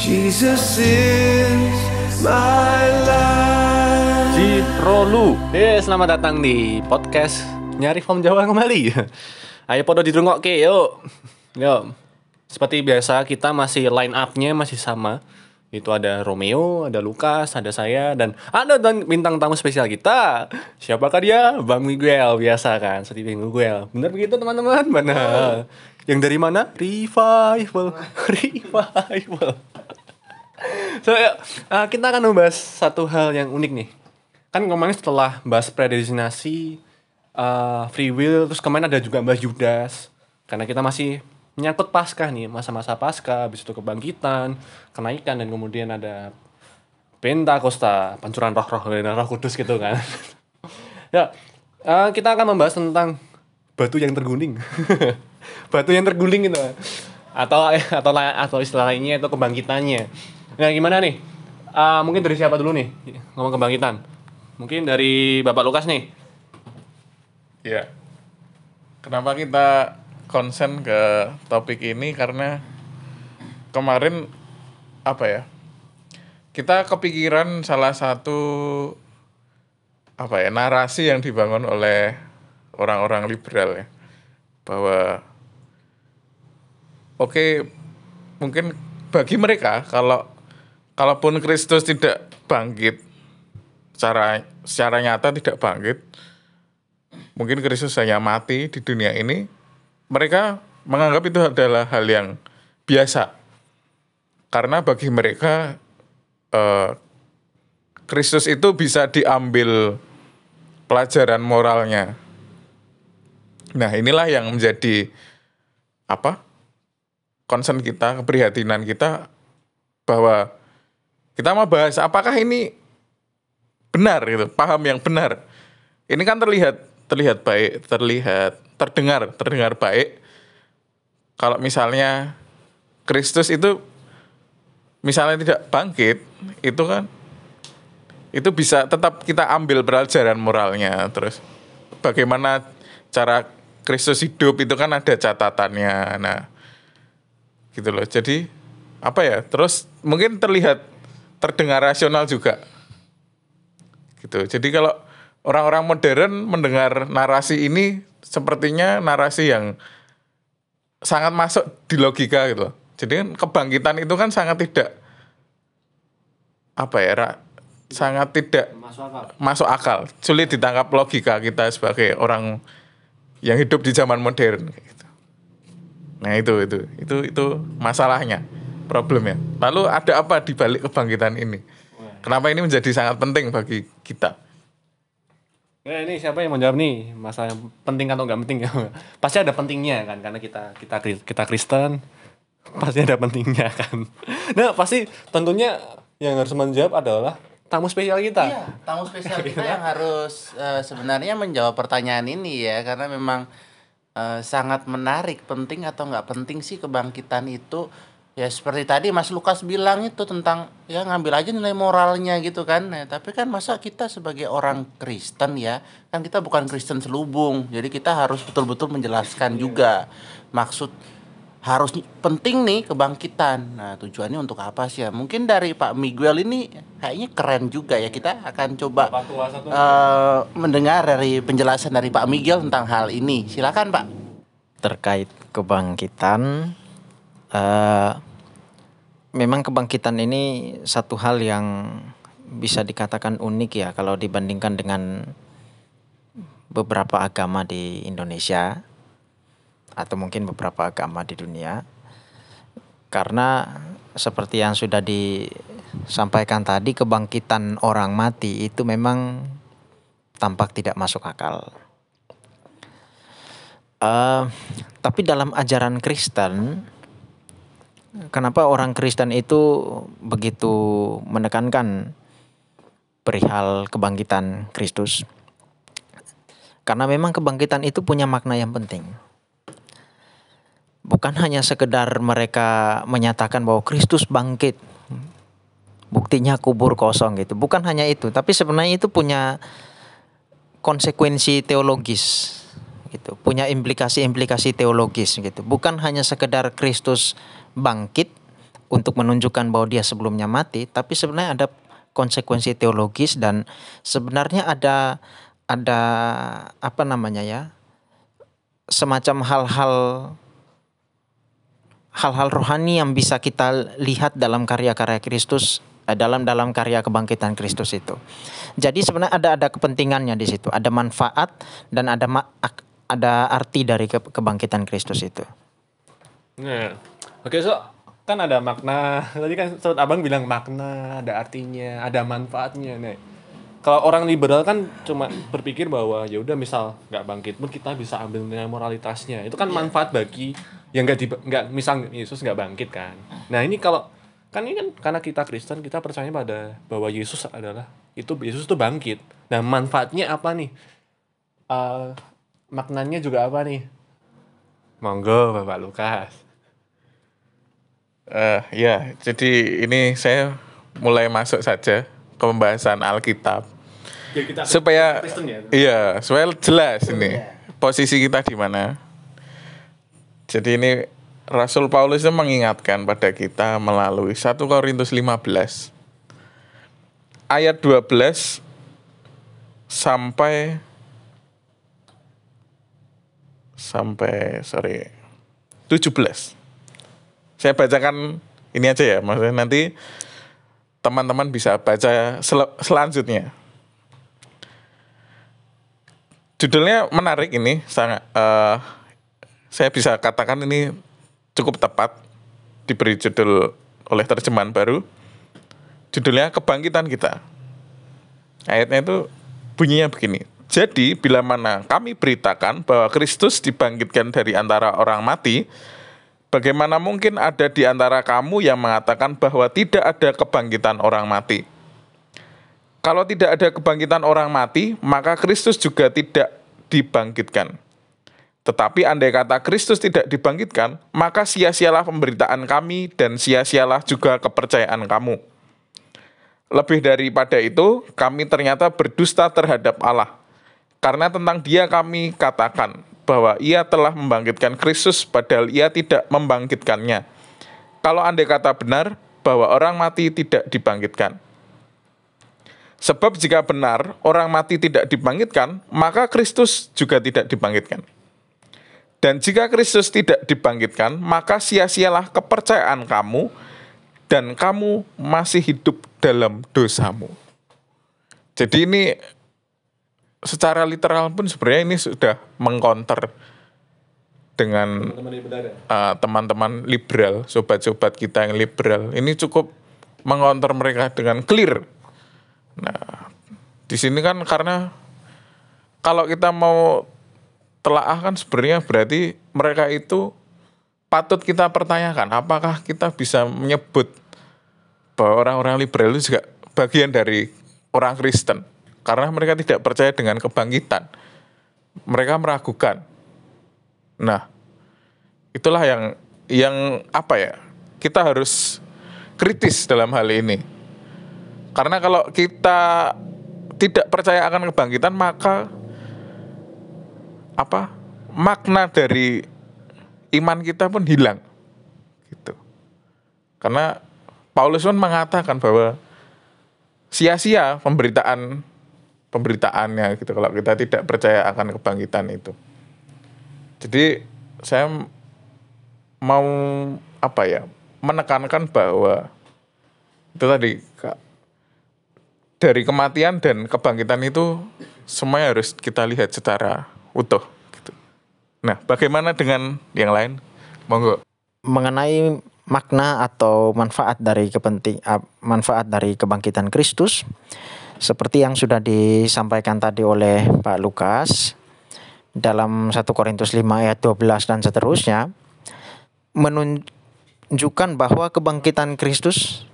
Jesus is my life. Ciprolu. Eh, selamat datang di podcast Nyari Form Jawa kembali. Ayo podo dirungokke yuk. Yuk. Seperti biasa kita masih line up-nya masih sama. Itu ada Romeo, ada Lukas, ada saya dan ada dan bintang tamu spesial kita. Siapakah dia? Bang Miguel biasa kan, seperti Bang Miguel. Benar begitu teman-teman? Benar. Yang dari mana? Revival. Revival. So, uh, kita akan membahas satu hal yang unik nih. Kan kemarin setelah bahas predestinasi, uh, free will, terus kemarin ada juga bahas Judas. Karena kita masih menyangkut Paskah nih, masa-masa Paskah, habis itu kebangkitan, kenaikan, dan kemudian ada Pentakosta, pancuran roh-roh dari roh kudus gitu kan. ya, uh, kita akan membahas tentang batu yang terguling. batu yang terguling gitu. Atau atau atau istilah lainnya itu kebangkitannya. Nah, gimana nih? Uh, mungkin dari siapa dulu nih ngomong kebangkitan? Mungkin dari Bapak Lukas nih. Ya. Kenapa kita konsen ke topik ini karena kemarin apa ya? Kita kepikiran salah satu apa ya narasi yang dibangun oleh orang-orang liberal ya bahwa oke mungkin bagi mereka kalau kalaupun Kristus tidak bangkit secara secara nyata tidak bangkit mungkin Kristus hanya mati di dunia ini mereka menganggap itu adalah hal yang biasa. Karena bagi mereka eh, Kristus itu bisa diambil pelajaran moralnya. Nah inilah yang menjadi apa concern kita keprihatinan kita bahwa kita mau bahas apakah ini benar gitu paham yang benar. Ini kan terlihat terlihat baik terlihat terdengar terdengar baik. Kalau misalnya Kristus itu misalnya tidak bangkit itu kan itu bisa tetap kita ambil pelajaran moralnya. Terus bagaimana cara Kristus hidup itu kan ada catatannya. Nah gitu loh. Jadi apa ya? Terus mungkin terlihat terdengar rasional juga gitu jadi kalau orang-orang modern mendengar narasi ini sepertinya narasi yang sangat masuk di logika gitu loh. jadi kan kebangkitan itu kan sangat tidak apa ya Ra, sangat tidak Masuk akal. masuk akal sulit ditangkap logika kita sebagai orang yang hidup di zaman modern gitu. nah itu itu itu itu masalahnya problemnya lalu ada apa di balik kebangkitan ini kenapa ini menjadi sangat penting bagi kita Ya, ini siapa yang mau jawab nih? Masalah yang penting atau nggak penting ya? Pasti ada pentingnya kan, karena kita kita kita Kristen, pasti ada pentingnya kan. Nah, pasti tentunya yang harus menjawab adalah tamu spesial kita. Iya, tamu spesial kita yang harus eh, sebenarnya menjawab pertanyaan ini ya, karena memang eh, sangat menarik, penting atau nggak penting sih kebangkitan itu. Ya seperti tadi Mas Lukas bilang itu tentang ya ngambil aja nilai moralnya gitu kan. Nah, tapi kan masa kita sebagai orang Kristen ya, kan kita bukan Kristen selubung. Jadi kita harus betul-betul menjelaskan juga maksud harus penting nih kebangkitan. Nah, tujuannya untuk apa sih ya? Mungkin dari Pak Miguel ini kayaknya keren juga ya. Kita akan coba eh, mendengar dari penjelasan dari Pak Miguel tentang hal ini. Silakan, Pak. terkait kebangkitan eh memang kebangkitan ini satu hal yang bisa dikatakan unik ya kalau dibandingkan dengan beberapa agama di Indonesia atau mungkin beberapa agama di dunia karena seperti yang sudah disampaikan tadi kebangkitan orang mati itu memang tampak tidak masuk akal. Eh, tapi dalam ajaran Kristen, kenapa orang Kristen itu begitu menekankan perihal kebangkitan Kristus? Karena memang kebangkitan itu punya makna yang penting. Bukan hanya sekedar mereka menyatakan bahwa Kristus bangkit, buktinya kubur kosong gitu. Bukan hanya itu, tapi sebenarnya itu punya konsekuensi teologis gitu punya implikasi-implikasi teologis gitu bukan hanya sekedar Kristus bangkit untuk menunjukkan bahwa dia sebelumnya mati, tapi sebenarnya ada konsekuensi teologis dan sebenarnya ada ada apa namanya ya semacam hal-hal hal-hal rohani yang bisa kita lihat dalam karya-karya Kristus eh, dalam dalam karya kebangkitan Kristus itu. Jadi sebenarnya ada ada kepentingannya di situ, ada manfaat dan ada ada arti dari ke- kebangkitan Kristus itu. Nah, oke so kan ada makna. Tadi kan sobat abang bilang makna, ada artinya, ada manfaatnya. Nih, kalau orang liberal kan cuma berpikir bahwa ya udah misal nggak bangkit pun kita bisa ambil nilai moralitasnya. Itu kan manfaat bagi yang nggak di- nggak misal Yesus nggak bangkit kan. Nah ini kalau kan ini kan karena kita Kristen kita percaya pada bahwa Yesus adalah itu Yesus itu bangkit. Nah manfaatnya apa nih? Eh, maknanya juga apa nih? Monggo Bapak Lukas. Eh, ya, jadi ini saya mulai masuk saja ke pembahasan Alkitab Ya, kita supaya Kristen ya. iya supaya jelas ini posisi kita di mana. Jadi ini Rasul Paulus itu mengingatkan pada kita melalui 1 Korintus 15 ayat 12 sampai sampai sorry 17. Saya bacakan ini aja ya, maksudnya nanti teman-teman bisa baca sel- selanjutnya. Judulnya menarik ini, sangat eh, saya bisa katakan ini cukup tepat diberi judul oleh terjemahan baru. Judulnya kebangkitan kita. Ayatnya itu bunyinya begini. Jadi bila mana kami beritakan bahwa Kristus dibangkitkan dari antara orang mati, bagaimana mungkin ada di antara kamu yang mengatakan bahwa tidak ada kebangkitan orang mati? Kalau tidak ada kebangkitan orang mati, maka Kristus juga tidak dibangkitkan. Tetapi andai kata Kristus tidak dibangkitkan, maka sia-sialah pemberitaan kami dan sia-sialah juga kepercayaan kamu. Lebih daripada itu, kami ternyata berdusta terhadap Allah. Karena tentang dia kami katakan bahwa ia telah membangkitkan Kristus padahal ia tidak membangkitkannya. Kalau andai kata benar bahwa orang mati tidak dibangkitkan. Sebab jika benar orang mati tidak dibangkitkan, maka Kristus juga tidak dibangkitkan. Dan jika Kristus tidak dibangkitkan, maka sia-sialah kepercayaan kamu dan kamu masih hidup dalam dosamu. Jadi ini secara literal pun sebenarnya ini sudah mengkonter dengan Teman benar ya. uh, teman-teman liberal, sobat-sobat kita yang liberal, ini cukup mengonter mereka dengan clear. Nah, di sini kan karena kalau kita mau telaah kan sebenarnya berarti mereka itu patut kita pertanyakan apakah kita bisa menyebut bahwa orang-orang liberal itu juga bagian dari orang Kristen karena mereka tidak percaya dengan kebangkitan. Mereka meragukan. Nah, itulah yang yang apa ya? Kita harus kritis dalam hal ini. Karena kalau kita tidak percaya akan kebangkitan, maka apa? Makna dari iman kita pun hilang. Gitu. Karena Paulus pun mengatakan bahwa sia-sia pemberitaan pemberitaannya gitu kalau kita tidak percaya akan kebangkitan itu. Jadi saya mau apa ya menekankan bahwa itu tadi dari kematian dan kebangkitan itu semuanya harus kita lihat secara utuh. Gitu. Nah, bagaimana dengan yang lain? Monggo. mengenai makna atau manfaat dari kepenting ah, manfaat dari kebangkitan Kristus seperti yang sudah disampaikan tadi oleh Pak Lukas dalam 1 Korintus 5 ayat 12 dan seterusnya menunjukkan bahwa kebangkitan Kristus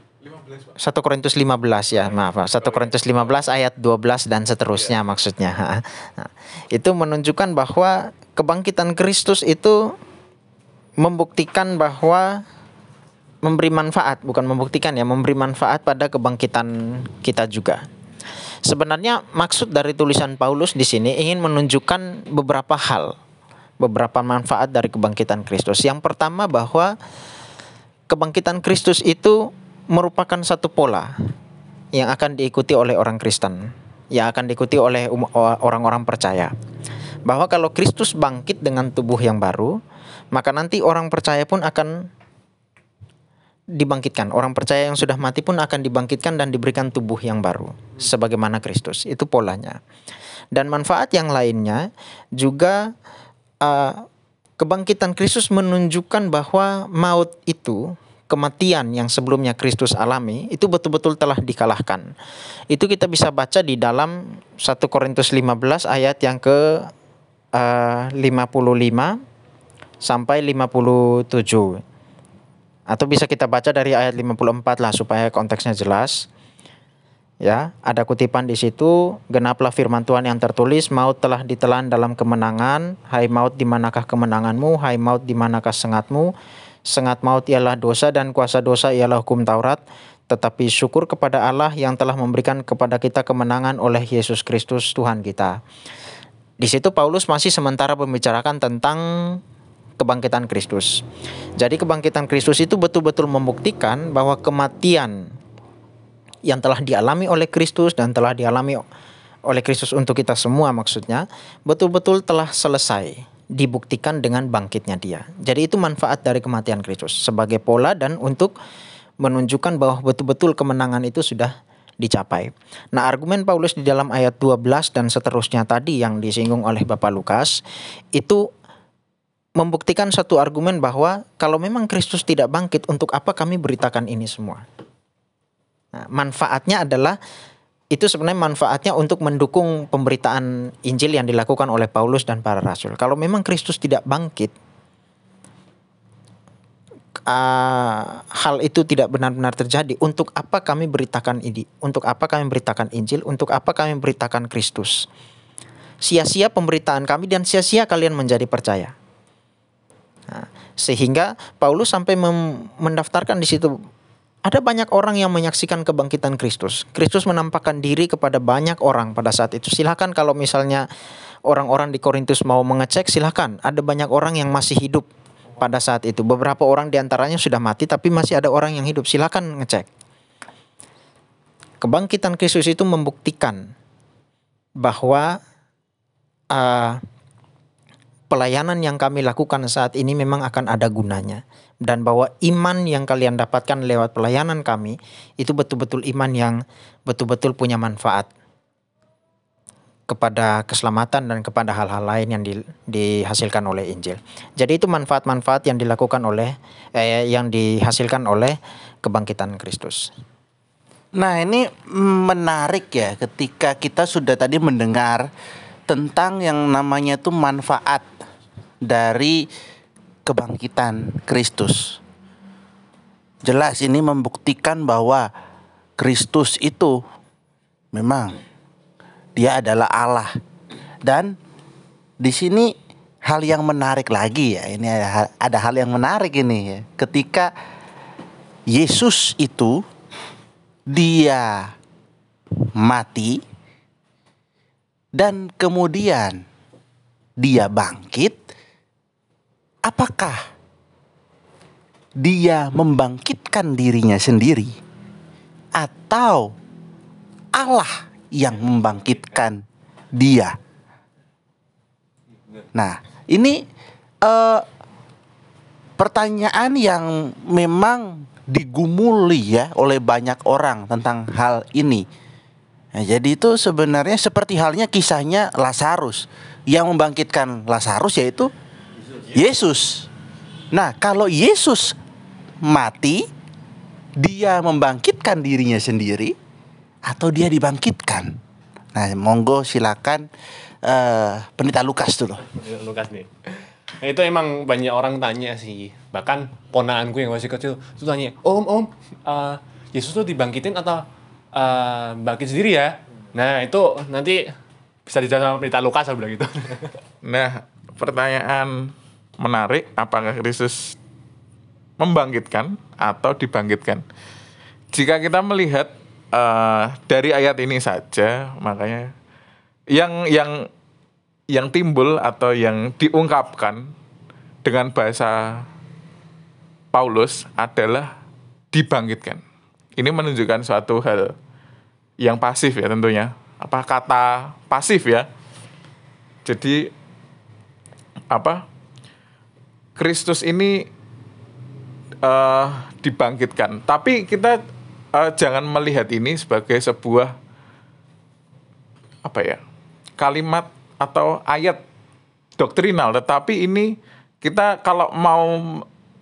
1 Korintus 15 ya, maaf. Pak. 1 Korintus 15 ayat 12 dan seterusnya maksudnya. Itu menunjukkan bahwa kebangkitan Kristus itu membuktikan bahwa memberi manfaat, bukan membuktikan ya, memberi manfaat pada kebangkitan kita juga. Sebenarnya maksud dari tulisan Paulus di sini ingin menunjukkan beberapa hal, beberapa manfaat dari kebangkitan Kristus. Yang pertama bahwa kebangkitan Kristus itu merupakan satu pola yang akan diikuti oleh orang Kristen, yang akan diikuti oleh um- orang-orang percaya. Bahwa kalau Kristus bangkit dengan tubuh yang baru, maka nanti orang percaya pun akan dibangkitkan. Orang percaya yang sudah mati pun akan dibangkitkan dan diberikan tubuh yang baru sebagaimana Kristus. Itu polanya. Dan manfaat yang lainnya juga uh, kebangkitan Kristus menunjukkan bahwa maut itu kematian yang sebelumnya Kristus alami itu betul-betul telah dikalahkan. Itu kita bisa baca di dalam 1 Korintus 15 ayat yang ke uh, 55 sampai 57. Atau bisa kita baca dari ayat 54 lah supaya konteksnya jelas. Ya, ada kutipan di situ, genaplah firman Tuhan yang tertulis, maut telah ditelan dalam kemenangan, hai maut di manakah kemenanganmu, hai maut di manakah sengatmu? Sengat maut ialah dosa dan kuasa dosa ialah hukum Taurat, tetapi syukur kepada Allah yang telah memberikan kepada kita kemenangan oleh Yesus Kristus Tuhan kita. Di situ Paulus masih sementara membicarakan tentang kebangkitan Kristus. Jadi kebangkitan Kristus itu betul-betul membuktikan bahwa kematian yang telah dialami oleh Kristus dan telah dialami oleh Kristus untuk kita semua maksudnya betul-betul telah selesai dibuktikan dengan bangkitnya dia. Jadi itu manfaat dari kematian Kristus sebagai pola dan untuk menunjukkan bahwa betul-betul kemenangan itu sudah dicapai. Nah, argumen Paulus di dalam ayat 12 dan seterusnya tadi yang disinggung oleh Bapak Lukas itu membuktikan satu argumen bahwa kalau memang Kristus tidak bangkit, untuk apa kami beritakan ini semua? Nah, manfaatnya adalah itu sebenarnya manfaatnya untuk mendukung pemberitaan Injil yang dilakukan oleh Paulus dan para rasul. Kalau memang Kristus tidak bangkit, uh, hal itu tidak benar-benar terjadi. Untuk apa kami beritakan ini? Untuk apa kami beritakan Injil? Untuk apa kami beritakan Kristus? Sia-sia pemberitaan kami dan sia-sia kalian menjadi percaya. Nah, sehingga Paulus sampai mendaftarkan di situ ada banyak orang yang menyaksikan kebangkitan Kristus. Kristus menampakkan diri kepada banyak orang pada saat itu. Silahkan kalau misalnya orang-orang di Korintus mau mengecek, silahkan. Ada banyak orang yang masih hidup pada saat itu. Beberapa orang di antaranya sudah mati, tapi masih ada orang yang hidup. Silahkan ngecek. Kebangkitan Kristus itu membuktikan bahwa uh, pelayanan yang kami lakukan saat ini memang akan ada gunanya dan bahwa iman yang kalian dapatkan lewat pelayanan kami itu betul-betul iman yang betul-betul punya manfaat kepada keselamatan dan kepada hal-hal lain yang di, dihasilkan oleh Injil. Jadi itu manfaat-manfaat yang dilakukan oleh eh, yang dihasilkan oleh kebangkitan Kristus. Nah, ini menarik ya ketika kita sudah tadi mendengar tentang yang namanya itu manfaat dari kebangkitan Kristus. Jelas ini membuktikan bahwa Kristus itu memang dia adalah Allah. Dan di sini hal yang menarik lagi ya. Ini ada, ada hal yang menarik ini ya. Ketika Yesus itu dia mati dan kemudian dia bangkit apakah dia membangkitkan dirinya sendiri atau Allah yang membangkitkan dia. Nah, ini uh, pertanyaan yang memang digumuli ya oleh banyak orang tentang hal ini. Nah, jadi itu sebenarnya seperti halnya kisahnya Lazarus yang membangkitkan Lazarus yaitu Yesus. Nah, kalau Yesus mati, dia membangkitkan dirinya sendiri atau dia dibangkitkan? Nah, monggo silakan uh, Pendeta Lukas dulu. Lukas nih. Nah, itu emang banyak orang tanya sih. Bahkan ponaanku yang masih kecil itu tanya, "Om, Om, uh, Yesus tuh dibangkitin atau uh, bangkit sendiri ya?" Nah, itu nanti bisa dijawab sama Pendeta Lukas bilang gitu. Nah, pertanyaan menarik apakah Kristus membangkitkan atau dibangkitkan. Jika kita melihat uh, dari ayat ini saja, makanya yang yang yang timbul atau yang diungkapkan dengan bahasa Paulus adalah dibangkitkan. Ini menunjukkan suatu hal yang pasif ya tentunya. Apa kata pasif ya? Jadi apa? Kristus ini eh, dibangkitkan. Tapi kita eh, jangan melihat ini sebagai sebuah apa ya? kalimat atau ayat doktrinal, tetapi ini kita kalau mau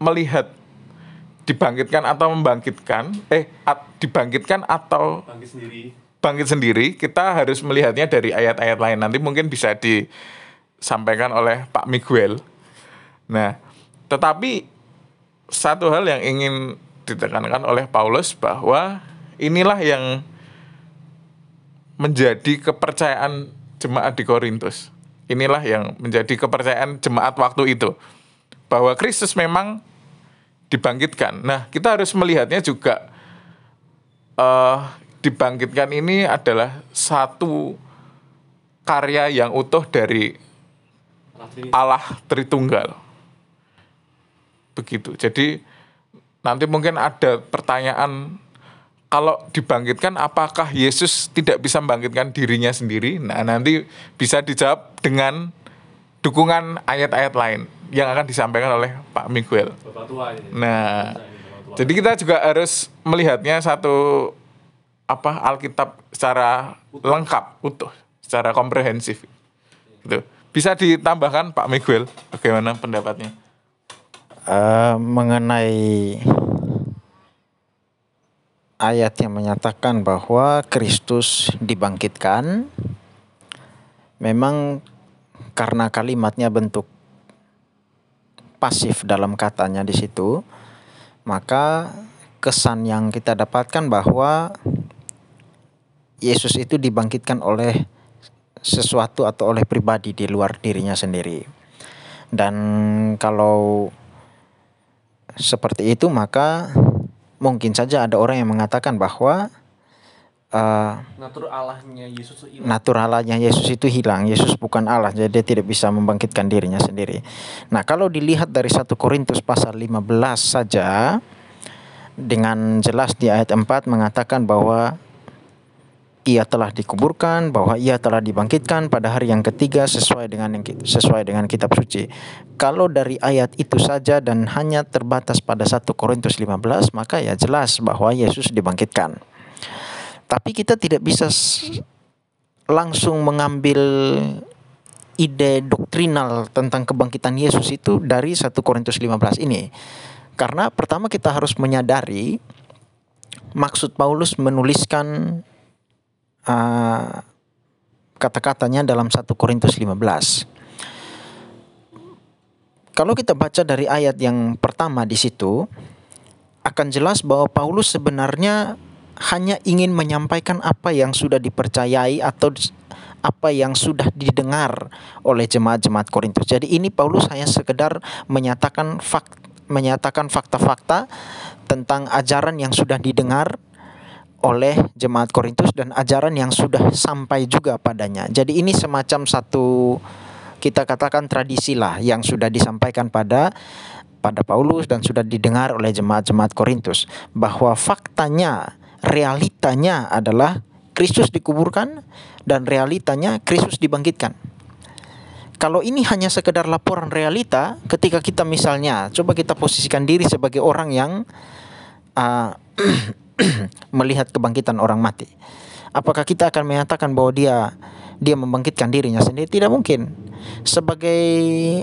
melihat dibangkitkan atau membangkitkan, eh at- dibangkitkan atau Bangkit sendiri. bangkit sendiri, kita harus melihatnya dari ayat-ayat lain. Nanti mungkin bisa disampaikan oleh Pak Miguel. Nah, tetapi satu hal yang ingin ditekankan oleh Paulus bahwa inilah yang menjadi kepercayaan jemaat di Korintus. Inilah yang menjadi kepercayaan jemaat waktu itu. Bahwa Kristus memang dibangkitkan. Nah, kita harus melihatnya juga eh dibangkitkan ini adalah satu karya yang utuh dari Allah Tritunggal. Begitu. Jadi nanti mungkin ada pertanyaan kalau dibangkitkan apakah Yesus tidak bisa membangkitkan dirinya sendiri? Nah, nanti bisa dijawab dengan dukungan ayat-ayat lain yang akan disampaikan oleh Pak Miguel. Bapak tua ini. Nah, jadi kita juga harus melihatnya satu apa Alkitab secara lengkap, utuh, secara komprehensif. Gitu. Bisa ditambahkan Pak Miguel bagaimana pendapatnya? Eh, mengenai ayat yang menyatakan bahwa Kristus dibangkitkan memang karena kalimatnya bentuk pasif dalam katanya di situ maka kesan yang kita dapatkan bahwa Yesus itu dibangkitkan oleh sesuatu atau oleh pribadi di luar dirinya sendiri. Dan kalau seperti itu maka mungkin saja ada orang yang mengatakan bahwa eh, Natur Allahnya Yesus itu hilang. naturalnya Yesus itu hilang. Yesus bukan Allah, jadi dia tidak bisa membangkitkan dirinya sendiri. Nah, kalau dilihat dari 1 Korintus pasal 15 saja dengan jelas di ayat 4 mengatakan bahwa ia telah dikuburkan, bahwa ia telah dibangkitkan pada hari yang ketiga sesuai dengan yang sesuai dengan kitab suci. Kalau dari ayat itu saja dan hanya terbatas pada 1 Korintus 15, maka ya jelas bahwa Yesus dibangkitkan. Tapi kita tidak bisa langsung mengambil ide doktrinal tentang kebangkitan Yesus itu dari 1 Korintus 15 ini. Karena pertama kita harus menyadari maksud Paulus menuliskan uh, kata-katanya dalam 1 Korintus 15. Kalau kita baca dari ayat yang pertama di situ akan jelas bahwa Paulus sebenarnya hanya ingin menyampaikan apa yang sudah dipercayai atau apa yang sudah didengar oleh jemaat-jemaat Korintus. Jadi ini Paulus hanya sekedar menyatakan fak menyatakan fakta-fakta tentang ajaran yang sudah didengar oleh jemaat Korintus dan ajaran yang sudah sampai juga padanya. Jadi ini semacam satu kita katakan tradisi lah yang sudah disampaikan pada pada Paulus dan sudah didengar oleh jemaat-jemaat Korintus bahwa faktanya realitanya adalah Kristus dikuburkan dan realitanya Kristus dibangkitkan. Kalau ini hanya sekedar laporan realita, ketika kita misalnya coba kita posisikan diri sebagai orang yang uh, melihat kebangkitan orang mati. Apakah kita akan menyatakan bahwa dia dia membangkitkan dirinya sendiri? Tidak mungkin. Sebagai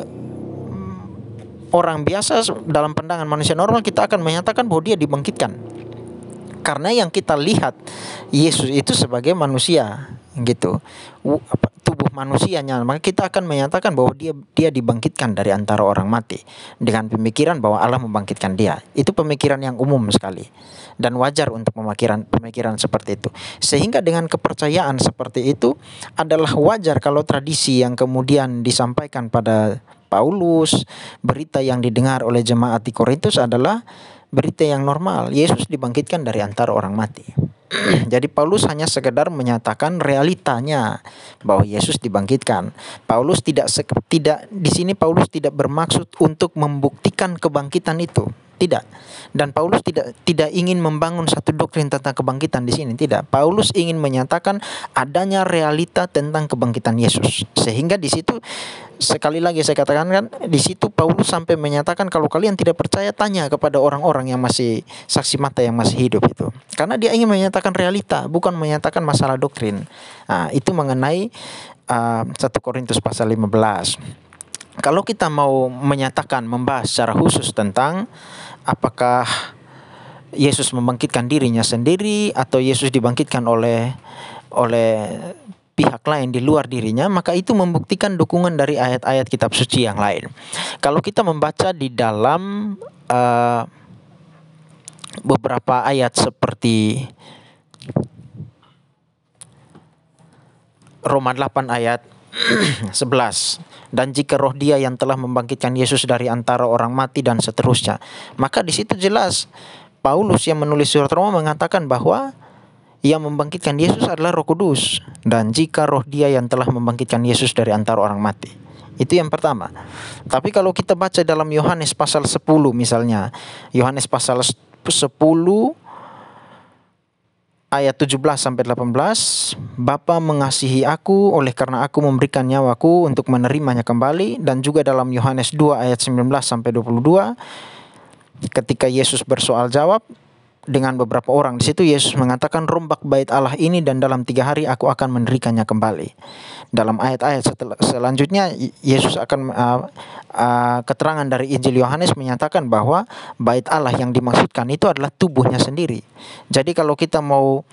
mm, orang biasa dalam pandangan manusia normal kita akan menyatakan bahwa dia dibangkitkan. Karena yang kita lihat Yesus itu sebagai manusia gitu. Tubuh manusianya maka kita akan menyatakan bahwa dia dia dibangkitkan dari antara orang mati dengan pemikiran bahwa Allah membangkitkan dia. Itu pemikiran yang umum sekali dan wajar untuk pemikiran pemikiran seperti itu. Sehingga dengan kepercayaan seperti itu adalah wajar kalau tradisi yang kemudian disampaikan pada Paulus, berita yang didengar oleh jemaat di Korintus adalah berita yang normal. Yesus dibangkitkan dari antara orang mati. Jadi Paulus hanya sekedar menyatakan realitanya bahwa Yesus dibangkitkan. Paulus tidak tidak di sini Paulus tidak bermaksud untuk membuktikan kebangkitan itu. Tidak. Dan Paulus tidak tidak ingin membangun satu doktrin tentang kebangkitan di sini, tidak. Paulus ingin menyatakan adanya realita tentang kebangkitan Yesus. Sehingga di situ sekali lagi saya katakan kan di situ Paulus sampai menyatakan kalau kalian tidak percaya tanya kepada orang-orang yang masih saksi mata yang masih hidup itu. Karena dia ingin menyatakan realita, bukan menyatakan masalah doktrin. Nah, itu mengenai uh, 1 Korintus pasal 15. Kalau kita mau menyatakan membahas secara khusus tentang apakah Yesus membangkitkan dirinya sendiri atau Yesus dibangkitkan oleh oleh pihak lain di luar dirinya, maka itu membuktikan dukungan dari ayat-ayat kitab suci yang lain. Kalau kita membaca di dalam uh, beberapa ayat seperti Roma 8 ayat 11 dan jika roh dia yang telah membangkitkan Yesus dari antara orang mati dan seterusnya. Maka di situ jelas Paulus yang menulis surat Roma mengatakan bahwa yang membangkitkan Yesus adalah Roh Kudus. Dan jika roh dia yang telah membangkitkan Yesus dari antara orang mati. Itu yang pertama. Tapi kalau kita baca dalam Yohanes pasal 10 misalnya Yohanes pasal 10 ayat 17 sampai 18 Bapa mengasihi aku oleh karena aku memberikan nyawaku untuk menerimanya kembali. Dan juga dalam Yohanes 2 ayat 19 sampai 22 ketika Yesus bersoal jawab dengan beberapa orang. Di situ Yesus mengatakan rombak bait Allah ini dan dalam tiga hari aku akan mendirikannya kembali. Dalam ayat-ayat selanjutnya Yesus akan uh, uh, keterangan dari Injil Yohanes menyatakan bahwa bait Allah yang dimaksudkan itu adalah tubuhnya sendiri. Jadi kalau kita mau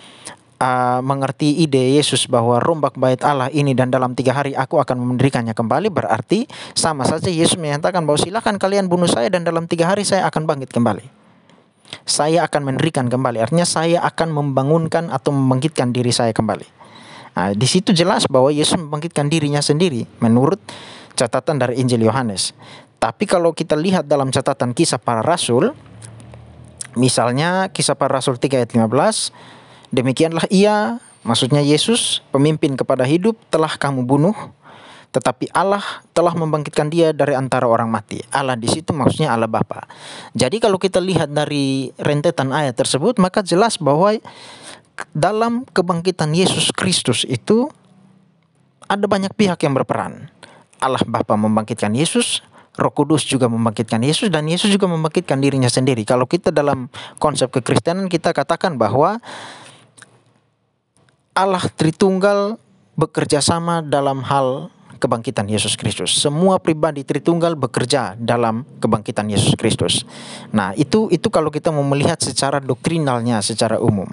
uh, mengerti ide Yesus bahwa rombak bait Allah ini dan dalam tiga hari aku akan mendirikannya kembali berarti sama saja Yesus menyatakan bahwa silakan kalian bunuh saya dan dalam tiga hari saya akan bangkit kembali saya akan mendirikan kembali. Artinya saya akan membangunkan atau membangkitkan diri saya kembali. Nah, di situ jelas bahwa Yesus membangkitkan dirinya sendiri menurut catatan dari Injil Yohanes. Tapi kalau kita lihat dalam catatan kisah para rasul, misalnya kisah para rasul 3 ayat 15, demikianlah ia, maksudnya Yesus, pemimpin kepada hidup, telah kamu bunuh, tetapi Allah telah membangkitkan dia dari antara orang mati. Allah di situ maksudnya Allah Bapa. Jadi kalau kita lihat dari rentetan ayat tersebut maka jelas bahwa dalam kebangkitan Yesus Kristus itu ada banyak pihak yang berperan. Allah Bapa membangkitkan Yesus, Roh Kudus juga membangkitkan Yesus dan Yesus juga membangkitkan dirinya sendiri. Kalau kita dalam konsep kekristenan kita katakan bahwa Allah Tritunggal bekerja sama dalam hal kebangkitan Yesus Kristus. Semua pribadi Tritunggal bekerja dalam kebangkitan Yesus Kristus. Nah, itu itu kalau kita mau melihat secara doktrinalnya secara umum.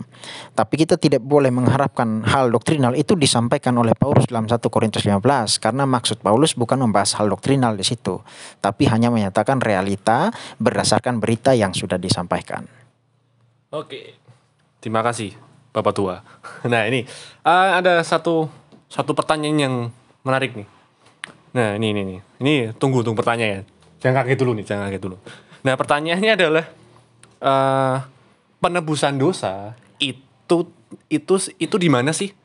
Tapi kita tidak boleh mengharapkan hal doktrinal itu disampaikan oleh Paulus dalam 1 Korintus 15 karena maksud Paulus bukan membahas hal doktrinal di situ, tapi hanya menyatakan realita berdasarkan berita yang sudah disampaikan. Oke. Terima kasih Bapak Tua. Nah, ini uh, ada satu satu pertanyaan yang menarik nih. Nah, ini ini nih. Ini tunggu tunggu pertanyaan. Jangan kaget dulu nih, jangan kaget dulu. Nah, pertanyaannya adalah uh, penebusan dosa itu itu itu di mana sih?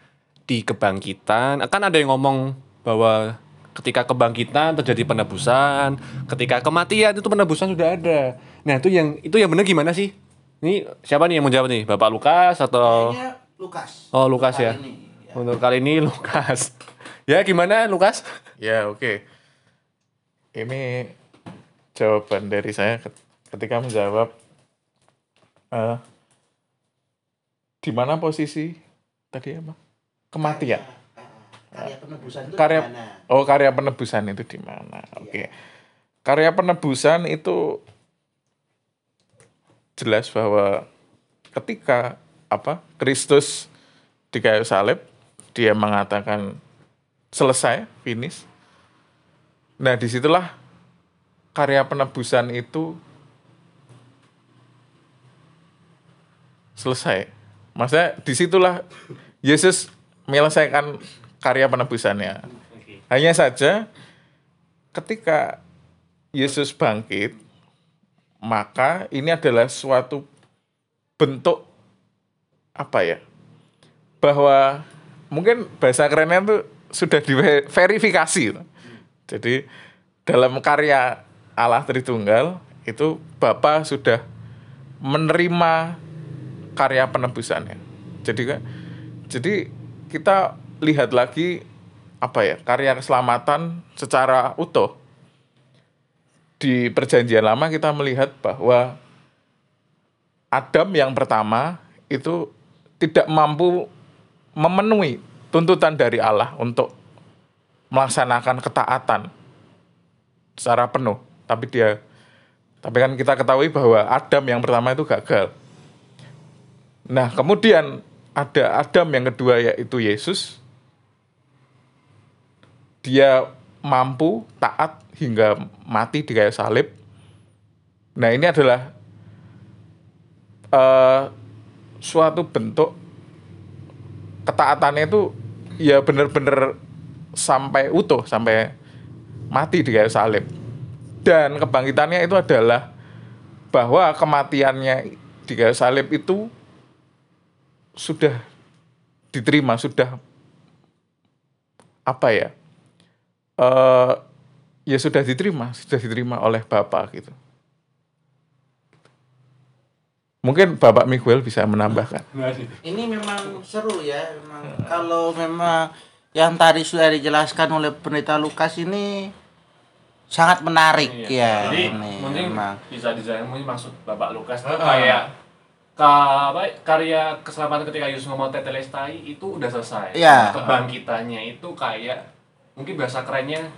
Di kebangkitan. Kan ada yang ngomong bahwa ketika kebangkitan terjadi penebusan, ketika kematian itu penebusan sudah ada. Nah, itu yang itu yang benar gimana sih? Ini siapa nih yang mau jawab nih? Bapak Lukas atau Kayaknya Lukas. Oh, Lukas ya. ini, ya. Untuk kali ini Lukas. Ya, gimana Lukas? Ya oke. Ini jawaban dari saya ket- ketika menjawab eh di mana posisi tadi apa? Kematian. Karya penebusan itu Karya di mana? Oh, karya penebusan itu di mana? Oke. Karya penebusan itu jelas bahwa ketika apa? Kristus di kayu salib dia mengatakan selesai, finish. Nah, di situlah karya penebusan itu selesai. Maksudnya di situlah Yesus menyelesaikan karya penebusannya. Hanya saja ketika Yesus bangkit, maka ini adalah suatu bentuk apa ya? Bahwa mungkin bahasa kerennya itu sudah diverifikasi. Jadi dalam karya Allah Tritunggal itu Bapa sudah menerima karya penebusannya. Jadi kan jadi kita lihat lagi apa ya karya keselamatan secara utuh di perjanjian lama kita melihat bahwa Adam yang pertama itu tidak mampu memenuhi tuntutan dari Allah untuk melaksanakan ketaatan secara penuh. Tapi dia tapi kan kita ketahui bahwa Adam yang pertama itu gagal. Nah kemudian ada Adam yang kedua yaitu Yesus. Dia mampu taat hingga mati di kayu salib. Nah ini adalah eh, suatu bentuk ketaatannya itu ya benar-benar sampai utuh, sampai mati di kayu salib. Dan kebangkitannya itu adalah bahwa kematiannya di kayu salib itu sudah diterima, sudah apa ya? eh ya sudah diterima, sudah diterima oleh Bapak gitu. Mungkin Bapak Miguel bisa menambahkan. Ini memang seru ya, memang kalau memang yang tadi sudah dijelaskan oleh pendeta Lukas ini sangat menarik ya. Jadi ini mungkin memang. bisa dijelaskan mungkin maksud Bapak Lukas itu kayak ka, apa, karya keselamatan ketika Yesus ngomong tetelestai itu udah selesai. Iya. Kebangkitannya itu kayak mungkin bahasa kerennya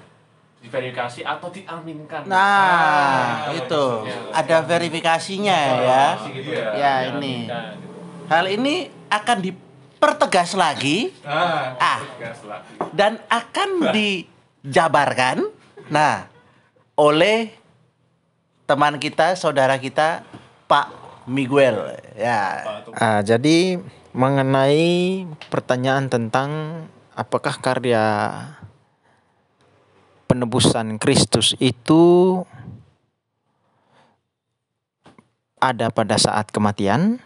diverifikasi atau diaminkan. Nah, Ah, itu maksudnya. ada verifikasinya ya. Gitu Ya, ini. diaminkan gitu. Hal ini akan dipertegas lagi Ah, ah dan akan dijabarkan nah oleh teman kita, saudara kita Pak Miguel ya. Ah, jadi mengenai pertanyaan tentang apakah karya penebusan Kristus itu ada pada saat kematian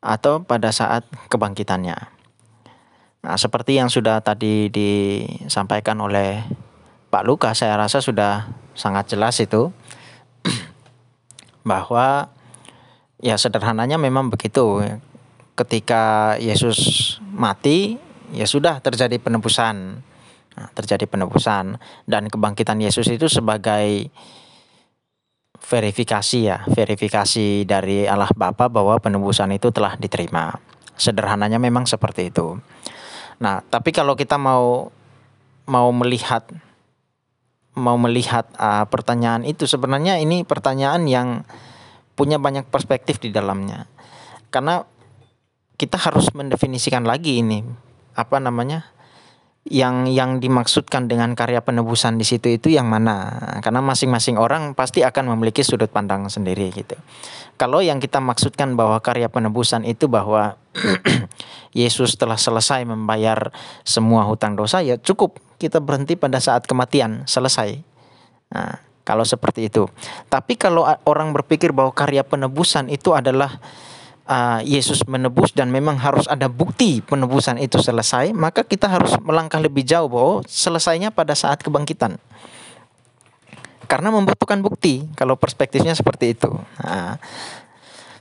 atau pada saat kebangkitannya. Nah, seperti yang sudah tadi disampaikan oleh Pak Lukas, saya rasa sudah sangat jelas itu bahwa ya sederhananya memang begitu. Ketika Yesus mati, ya sudah terjadi penebusan. Nah, terjadi penebusan dan kebangkitan Yesus itu sebagai verifikasi ya, verifikasi dari Allah Bapa bahwa penebusan itu telah diterima. Sederhananya memang seperti itu. Nah, tapi kalau kita mau mau melihat mau melihat ah, pertanyaan itu sebenarnya ini pertanyaan yang punya banyak perspektif di dalamnya. Karena kita harus mendefinisikan lagi ini apa namanya? Yang yang dimaksudkan dengan karya penebusan di situ itu yang mana? Karena masing-masing orang pasti akan memiliki sudut pandang sendiri gitu. Kalau yang kita maksudkan bahwa karya penebusan itu bahwa Yesus telah selesai membayar semua hutang dosa ya cukup. Kita berhenti pada saat kematian selesai. Nah, kalau seperti itu. Tapi kalau orang berpikir bahwa karya penebusan itu adalah uh, Yesus menebus dan memang harus ada bukti penebusan itu selesai, maka kita harus melangkah lebih jauh bahwa selesainya pada saat kebangkitan. Karena membutuhkan bukti kalau perspektifnya seperti itu. Nah,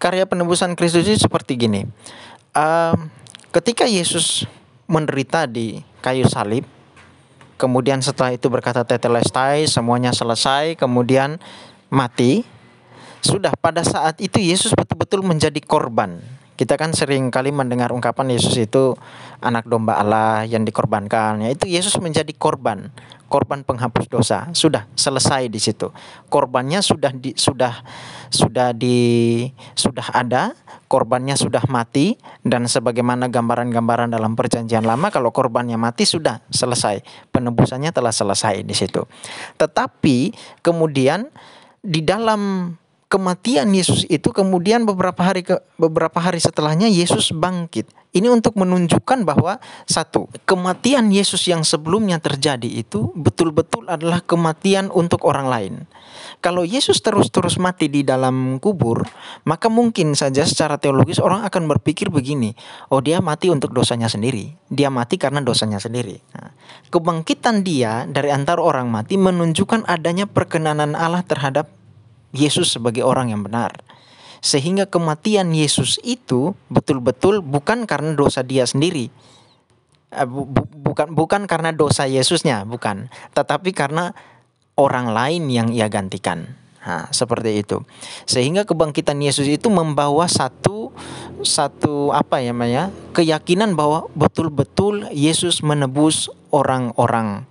karya penebusan Kristus itu seperti gini. Um, ketika Yesus menderita di kayu salib, kemudian setelah itu berkata tetelestai, semuanya selesai, kemudian mati, sudah pada saat itu Yesus betul-betul menjadi korban. Kita kan sering kali mendengar ungkapan Yesus itu anak domba Allah yang dikorbankan. Ya, itu Yesus menjadi korban, korban penghapus dosa. Sudah selesai di situ. Korbannya sudah di, sudah sudah di sudah ada, korbannya sudah mati dan sebagaimana gambaran-gambaran dalam perjanjian lama kalau korbannya mati sudah selesai. Penebusannya telah selesai di situ. Tetapi kemudian di dalam kematian Yesus itu kemudian beberapa hari ke beberapa hari setelahnya Yesus bangkit. Ini untuk menunjukkan bahwa satu, kematian Yesus yang sebelumnya terjadi itu betul-betul adalah kematian untuk orang lain. Kalau Yesus terus-terus mati di dalam kubur, maka mungkin saja secara teologis orang akan berpikir begini, oh dia mati untuk dosanya sendiri. Dia mati karena dosanya sendiri. Nah, kebangkitan dia dari antara orang mati menunjukkan adanya perkenanan Allah terhadap Yesus sebagai orang yang benar. Sehingga kematian Yesus itu betul-betul bukan karena dosa dia sendiri. Eh, bu- bu- bukan bukan karena dosa Yesusnya, bukan, tetapi karena orang lain yang ia gantikan. Nah, seperti itu. Sehingga kebangkitan Yesus itu membawa satu satu apa ya namanya? keyakinan bahwa betul-betul Yesus menebus orang-orang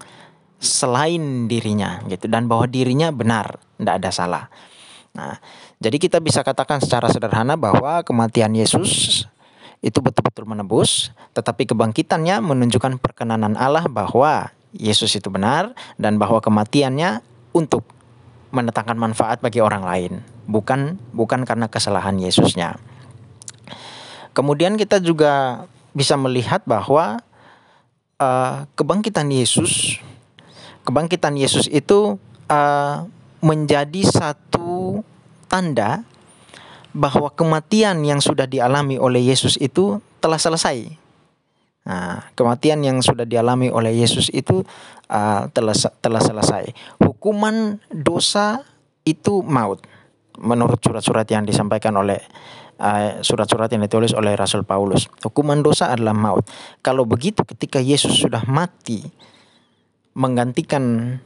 selain dirinya gitu dan bahwa dirinya benar, tidak ada salah. Nah, jadi kita bisa katakan secara sederhana bahwa kematian Yesus itu betul-betul menebus, tetapi kebangkitannya menunjukkan perkenanan Allah bahwa Yesus itu benar dan bahwa kematiannya untuk mendatangkan manfaat bagi orang lain, bukan bukan karena kesalahan Yesusnya. Kemudian kita juga bisa melihat bahwa eh, kebangkitan Yesus, kebangkitan Yesus itu eh, menjadi satu tanda bahwa kematian yang sudah dialami oleh Yesus itu telah selesai. Nah, kematian yang sudah dialami oleh Yesus itu uh, telah telah selesai. Hukuman dosa itu maut. Menurut surat-surat yang disampaikan oleh uh, surat-surat yang ditulis oleh Rasul Paulus, hukuman dosa adalah maut. Kalau begitu ketika Yesus sudah mati menggantikan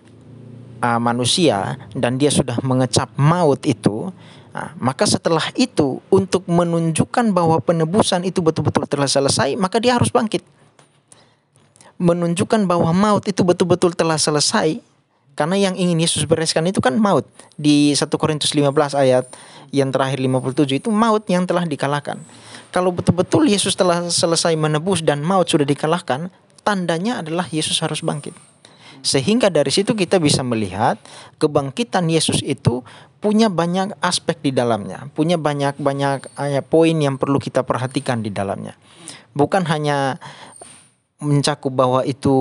uh, manusia dan dia sudah mengecap maut itu, nah, maka setelah itu untuk menunjukkan bahwa penebusan itu betul-betul telah selesai, maka dia harus bangkit. Menunjukkan bahwa maut itu betul-betul telah selesai, karena yang ingin Yesus bereskan itu kan maut. Di 1 Korintus 15 ayat yang terakhir 57 itu maut yang telah dikalahkan. Kalau betul-betul Yesus telah selesai menebus dan maut sudah dikalahkan, tandanya adalah Yesus harus bangkit. Sehingga dari situ kita bisa melihat kebangkitan Yesus itu punya banyak aspek di dalamnya, punya banyak-banyak eh, poin yang perlu kita perhatikan di dalamnya. Bukan hanya mencakup bahwa itu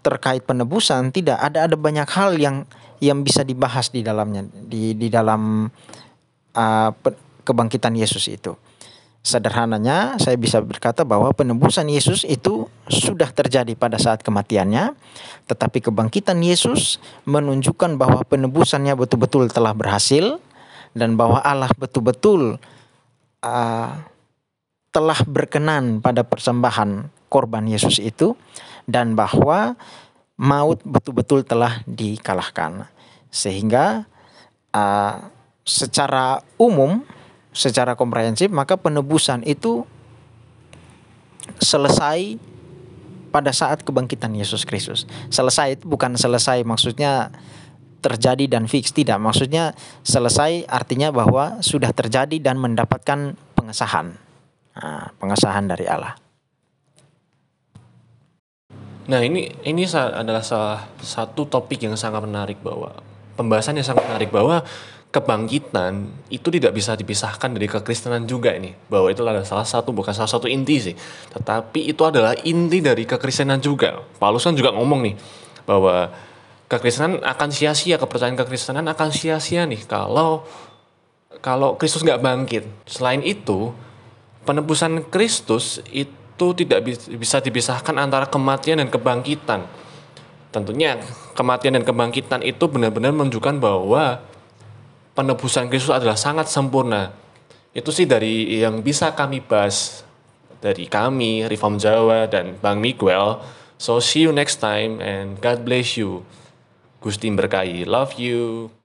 terkait penebusan, tidak ada ada banyak hal yang yang bisa dibahas di dalamnya di di dalam uh, kebangkitan Yesus itu. Sederhananya, saya bisa berkata bahwa penebusan Yesus itu sudah terjadi pada saat kematiannya, tetapi kebangkitan Yesus menunjukkan bahwa penebusannya betul-betul telah berhasil dan bahwa Allah betul-betul uh, telah berkenan pada persembahan korban Yesus itu dan bahwa maut betul-betul telah dikalahkan. Sehingga uh, secara umum secara komprehensif maka penebusan itu selesai pada saat kebangkitan Yesus Kristus. Selesai itu bukan selesai maksudnya terjadi dan fix tidak. Maksudnya selesai artinya bahwa sudah terjadi dan mendapatkan pengesahan. Nah, pengesahan dari Allah. Nah ini ini adalah salah satu topik yang sangat menarik bahwa pembahasan yang sangat menarik bahwa kebangkitan itu tidak bisa dipisahkan dari kekristenan juga ini. Bahwa itu adalah salah satu bukan salah satu inti sih. Tetapi itu adalah inti dari kekristenan juga. Paulus kan juga ngomong nih bahwa kekristenan akan sia-sia kepercayaan kekristenan akan sia-sia nih. Kalau kalau Kristus nggak bangkit. Selain itu penebusan Kristus itu tidak bis- bisa dipisahkan antara kematian dan kebangkitan. Tentunya kematian dan kebangkitan itu benar-benar menunjukkan bahwa penebusan Kristus adalah sangat sempurna. Itu sih dari yang bisa kami bahas dari kami, Reform Jawa dan Bang Miguel. So see you next time and God bless you. Gusti berkahi. Love you.